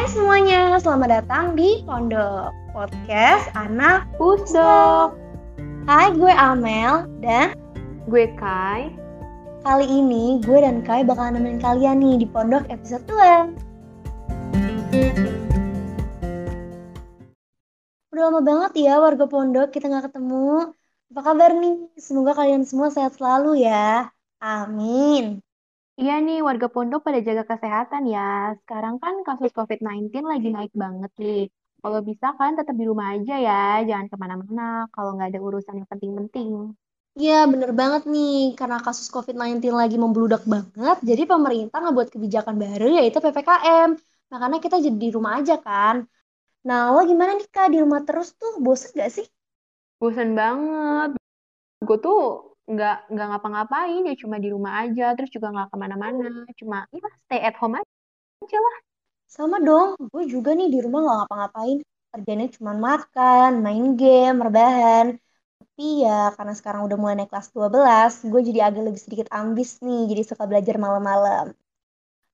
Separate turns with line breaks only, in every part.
Hai semuanya, selamat datang di Pondok Podcast Anak
Pusdok.
Hai, gue Amel dan
Gue Kai.
kali ini gue dan Kai bakal nemenin kalian nih di Pondok episode 2. Udah lama banget ya warga Pondok kita nggak ketemu. Apa kabar nih? Semoga kalian semua sehat selalu ya. Amin.
Iya nih, warga pondok pada jaga kesehatan ya. Sekarang kan kasus COVID-19 lagi naik banget nih. Kalau bisa kan tetap di rumah aja ya, jangan ke mana-mana kalau nggak ada urusan yang penting-penting.
Iya, bener banget nih. Karena kasus COVID-19 lagi membludak banget, jadi pemerintah ngebuat kebijakan baru yaitu PPKM. Makanya kita jadi di rumah aja kan. Nah, lo gimana nih Kak? Di rumah terus tuh bosen gak sih?
Bosan banget. Gue tuh nggak nggak ngapa-ngapain ya, cuma di rumah aja, terus juga nggak ke mana-mana. Cuma ya stay at home aja lah.
Sama dong, gue juga nih di rumah gak ngapa-ngapain. Kerjanya cuma makan, main game, rebahan. Tapi ya karena sekarang udah mulai naik kelas 12, gue jadi agak lebih sedikit ambis nih, jadi suka belajar malam-malam.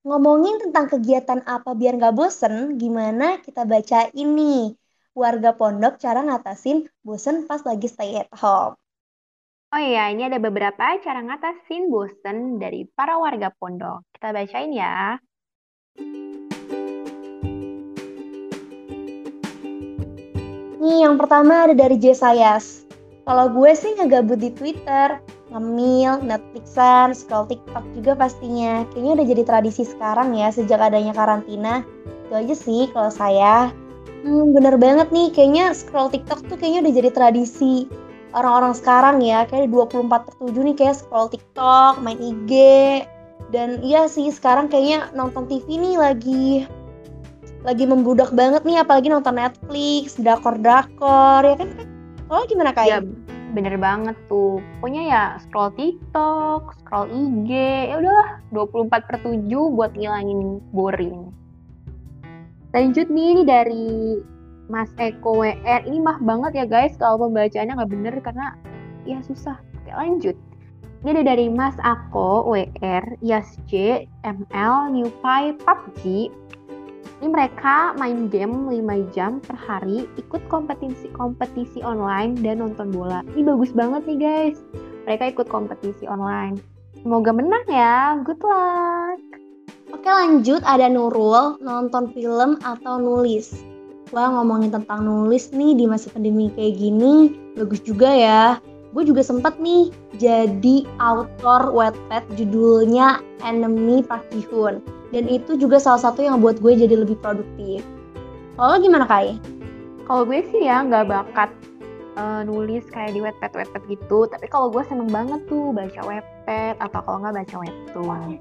Ngomongin tentang kegiatan apa biar gak bosen, gimana kita baca ini? Warga pondok cara ngatasin bosen pas lagi stay at home.
Oh iya, ini ada beberapa cara ngatasin bosen dari para warga pondok. Kita bacain ya.
Nih, yang pertama ada dari Jesayas. Kalau gue sih ngegabut di Twitter, ngemil, Netflixan, scroll TikTok juga pastinya. Kayaknya udah jadi tradisi sekarang ya sejak adanya karantina. Itu aja sih kalau saya. Hmm, bener banget nih, kayaknya scroll TikTok tuh kayaknya udah jadi tradisi orang-orang sekarang ya. Kayak 24 per 7 nih kayak scroll TikTok, main IG. Dan iya sih sekarang kayaknya nonton TV nih lagi lagi membludak banget nih apalagi nonton Netflix, drakor-drakor ya kan? Kalau gimana
Ya,
kayak?
bener banget tuh. Pokoknya ya scroll TikTok, scroll IG, ya udahlah 24 per 7 buat ngilangin boring. Lanjut nih dari Mas Eko WR. Ini mah banget ya guys kalau pembacaannya nggak bener karena ya susah. Oke lanjut. Ini ada dari Mas Ako WR, YasJ, ML, Newpie, PUBG. Ini mereka main game 5 jam per hari, ikut kompetisi-kompetisi online dan nonton bola. Ini bagus banget nih guys. Mereka ikut kompetisi online. Semoga menang ya. Good luck.
Oke lanjut ada Nurul nonton film atau nulis. Wah ngomongin tentang nulis nih di masa pandemi kayak gini bagus juga ya. Gue juga sempat nih jadi author Wattpad judulnya Enemy Park. Dan itu juga salah satu yang buat gue jadi lebih produktif. Kalau gimana Kai?
Kalau gue sih ya nggak bakat eh, nulis kayak di Wattpad Wattpad gitu. Tapi kalau gue seneng banget tuh baca Wattpad atau kalau nggak baca webtoon.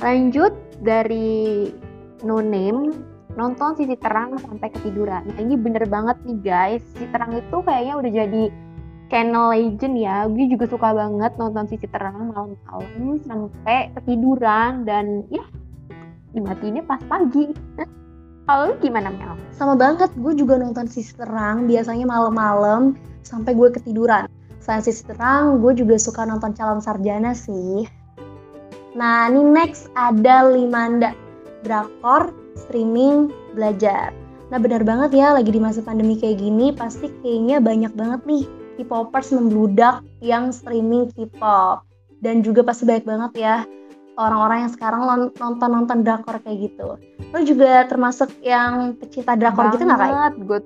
Lanjut dari No Name nonton sisi terang sampai ketiduran. Nah ini bener banget nih guys. Sisi terang itu kayaknya udah jadi channel legend ya. Gue juga suka banget nonton sisi terang malam-malam sampai ketiduran dan ya dimatiin pas pagi. Kalau gimana Mel?
Sama banget, gue juga nonton sisi terang biasanya malam-malam sampai gue ketiduran. Selain sisi terang, gue juga suka nonton calon sarjana sih. Nah, ini next ada Limanda Drakor streaming belajar. Nah, benar banget ya lagi di masa pandemi kayak gini pasti kayaknya banyak banget nih K-popers membludak yang streaming K-pop. Dan juga pasti banyak banget ya orang-orang yang sekarang nonton-nonton drakor kayak gitu. Lo juga termasuk yang pecinta drakor gitu nggak kayak?
Banget, gue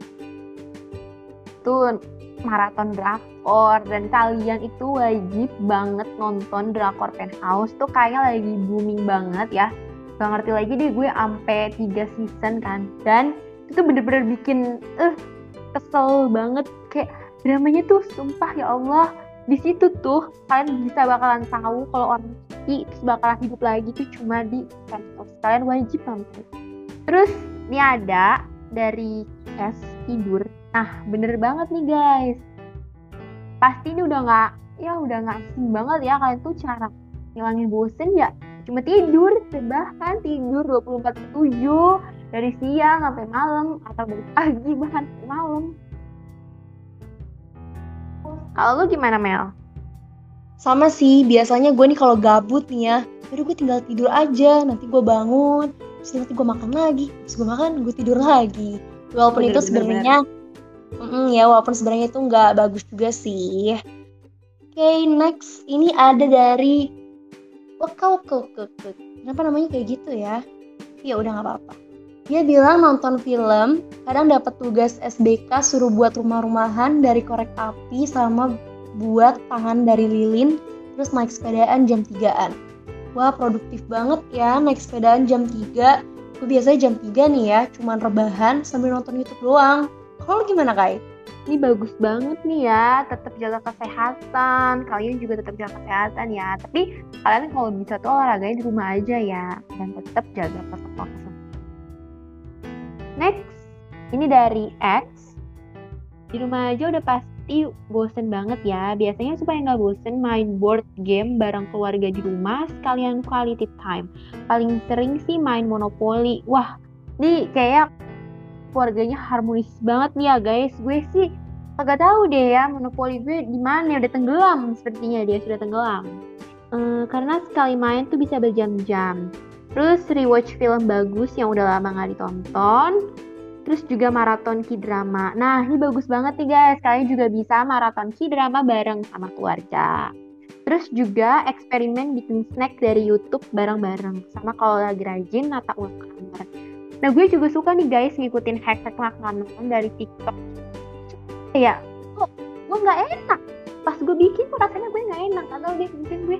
tuh maraton drakor dan kalian itu wajib banget nonton drakor penthouse tuh kayaknya lagi booming banget ya gak ngerti lagi deh gue ampe 3 season kan. Dan itu bener-bener bikin eh kesel banget. Kayak dramanya tuh sumpah ya Allah di situ tuh kalian bisa bakalan tahu kalau orang mati terus bakalan hidup lagi tuh cuma di penthouse kalian wajib nonton. Terus ini ada dari S tidur. Nah, bener banget nih guys. Pasti ini udah nggak, ya udah nggak asing banget ya. Kalian tuh cara ngilangin bosen ya. Cuma tidur, bahkan tidur 24 per 7 dari siang sampai malam atau dari pagi bahkan sampai malam. Kalau lu gimana Mel?
Sama sih, biasanya gue nih kalau gabut nih ya, yaudah gue tinggal tidur aja, nanti gue bangun, terus nanti gue makan lagi terus gue makan gue tidur lagi walaupun bener, itu sebenarnya mm, ya walaupun sebenarnya itu nggak bagus juga sih oke okay, next ini ada dari Wakau kau kenapa namanya kayak gitu ya? Ya udah nggak apa-apa. Dia bilang nonton film kadang dapat tugas SBK suruh buat rumah-rumahan dari korek api sama buat tangan dari lilin terus naik sepedaan jam 3an wah produktif banget ya naik sepedaan jam 3 gue biasanya jam 3 nih ya cuman rebahan sambil nonton YouTube doang. Kalau gimana Kai?
Ini bagus banget nih ya, tetap jaga kesehatan. Kalian juga tetap jaga kesehatan ya. Tapi kalian kalau bisa tuh olahraganya di rumah aja ya dan tetap jaga protokol. Next, ini dari X. Di rumah aja udah pasti bosen banget ya. Biasanya supaya nggak bosen main board game bareng keluarga di rumah sekalian quality time. Paling sering sih main monopoli. Wah, ini kayak keluarganya harmonis banget nih ya guys. Gue sih agak tahu deh ya monopoli gue di mana udah tenggelam sepertinya dia sudah tenggelam. Uh, karena sekali main tuh bisa berjam-jam. Terus rewatch film bagus yang udah lama nggak ditonton. Terus juga maraton k-drama. Nah ini bagus banget nih guys. Kalian juga bisa maraton k-drama bareng sama keluarga. Terus juga eksperimen bikin snack dari YouTube bareng-bareng. Sama kalau lagi rajin nata ulang kamar. Nah gue juga suka nih guys ngikutin hack-hack makanan dari TikTok. Ya, kok gue nggak enak. Pas gue bikin kok rasanya gue nggak enak. Atau dia mungkin gue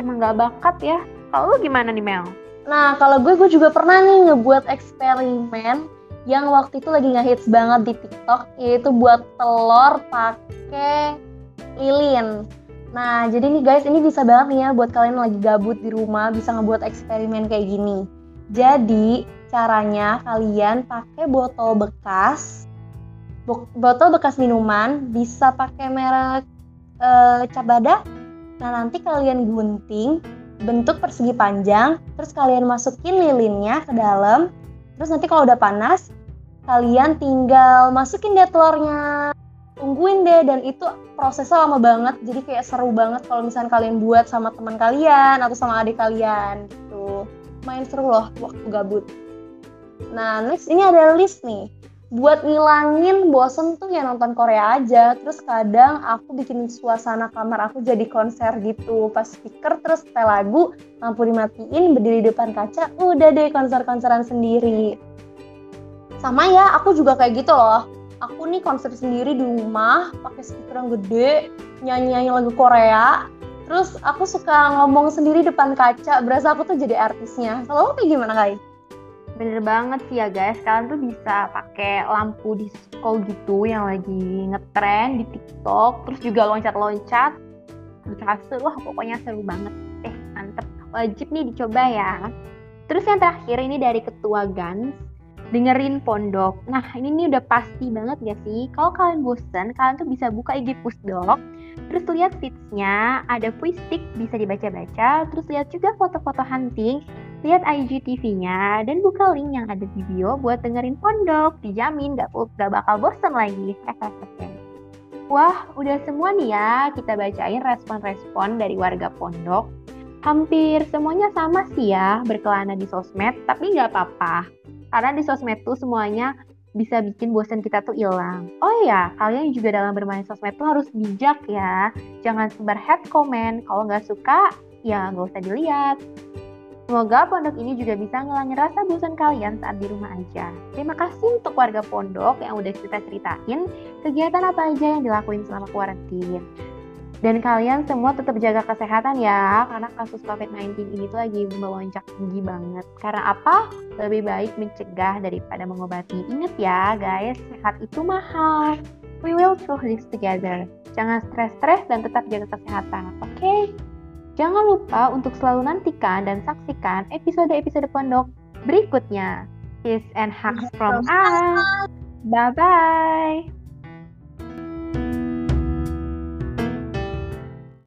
emang nggak bakat ya. Kalau lu gimana nih Mel?
Nah kalau gue, gue juga pernah nih ngebuat eksperimen yang waktu itu lagi ngehits banget di TikTok yaitu buat telur pakai lilin. Nah, jadi nih guys, ini bisa banget nih ya buat kalian lagi gabut di rumah bisa ngebuat eksperimen kayak gini. Jadi, caranya kalian pakai botol bekas botol bekas minuman bisa pakai merek e, cabada nah nanti kalian gunting bentuk persegi panjang terus kalian masukin lilinnya ke dalam. Terus nanti kalau udah panas kalian tinggal masukin deh telurnya. Tungguin deh dan itu prosesnya lama banget. Jadi kayak seru banget kalau misalnya kalian buat sama teman kalian atau sama adik kalian gitu. Main seru loh waktu gabut. Nah, next ini ada list nih. Buat ngilangin bosen tuh ya nonton Korea aja. Terus kadang aku bikin suasana kamar aku jadi konser gitu. Pas speaker terus setel lagu, lampu dimatiin, berdiri di depan kaca, udah deh konser-konseran sendiri. Sama ya, aku juga kayak gitu loh. Aku nih konser sendiri di rumah, pakai speaker yang gede, nyanyi-nyanyi lagu Korea, Terus aku suka ngomong sendiri depan kaca, berasa aku tuh jadi artisnya. Kalau kayak gimana, Kai?
Bener banget sih ya guys, kalian tuh bisa pakai lampu disco gitu yang lagi ngetren di TikTok, terus juga loncat-loncat kasur, wah pokoknya seru banget. Eh, mantep. Wajib nih dicoba ya. Terus yang terakhir ini dari ketua Gans, dengerin pondok. Nah ini nih udah pasti banget ya sih. Kalau kalian bosen, kalian tuh bisa buka IG Pusdok. Terus lihat feedsnya, ada puistik bisa dibaca-baca. Terus lihat juga foto-foto hunting lihat IGTV-nya, dan buka link yang ada di bio buat dengerin pondok. Dijamin gak, gak bakal bosen lagi. Wah, udah semua nih ya kita bacain respon-respon dari warga pondok. Hampir semuanya sama sih ya, berkelana di sosmed, tapi nggak apa-apa. Karena di sosmed tuh semuanya bisa bikin bosan kita tuh hilang. Oh iya, kalian juga dalam bermain sosmed tuh harus bijak ya. Jangan sebar head comment. Kalau nggak suka, ya nggak usah dilihat. Semoga pondok ini juga bisa ngilangin rasa bosan kalian saat di rumah aja. Terima kasih untuk warga pondok yang udah kita ceritain kegiatan apa aja yang dilakuin selama kuarantin. Dan kalian semua tetap jaga kesehatan ya, karena kasus COVID-19 ini tuh lagi melonjak tinggi banget. Karena apa? Lebih baik mencegah daripada mengobati. Ingat ya guys, sehat itu mahal. We will through this together. Jangan stres-stres dan tetap jaga kesehatan, oke? Okay? Jangan lupa untuk selalu nantikan dan saksikan episode-episode pondok berikutnya. Peace and hugs from us. Bye-bye.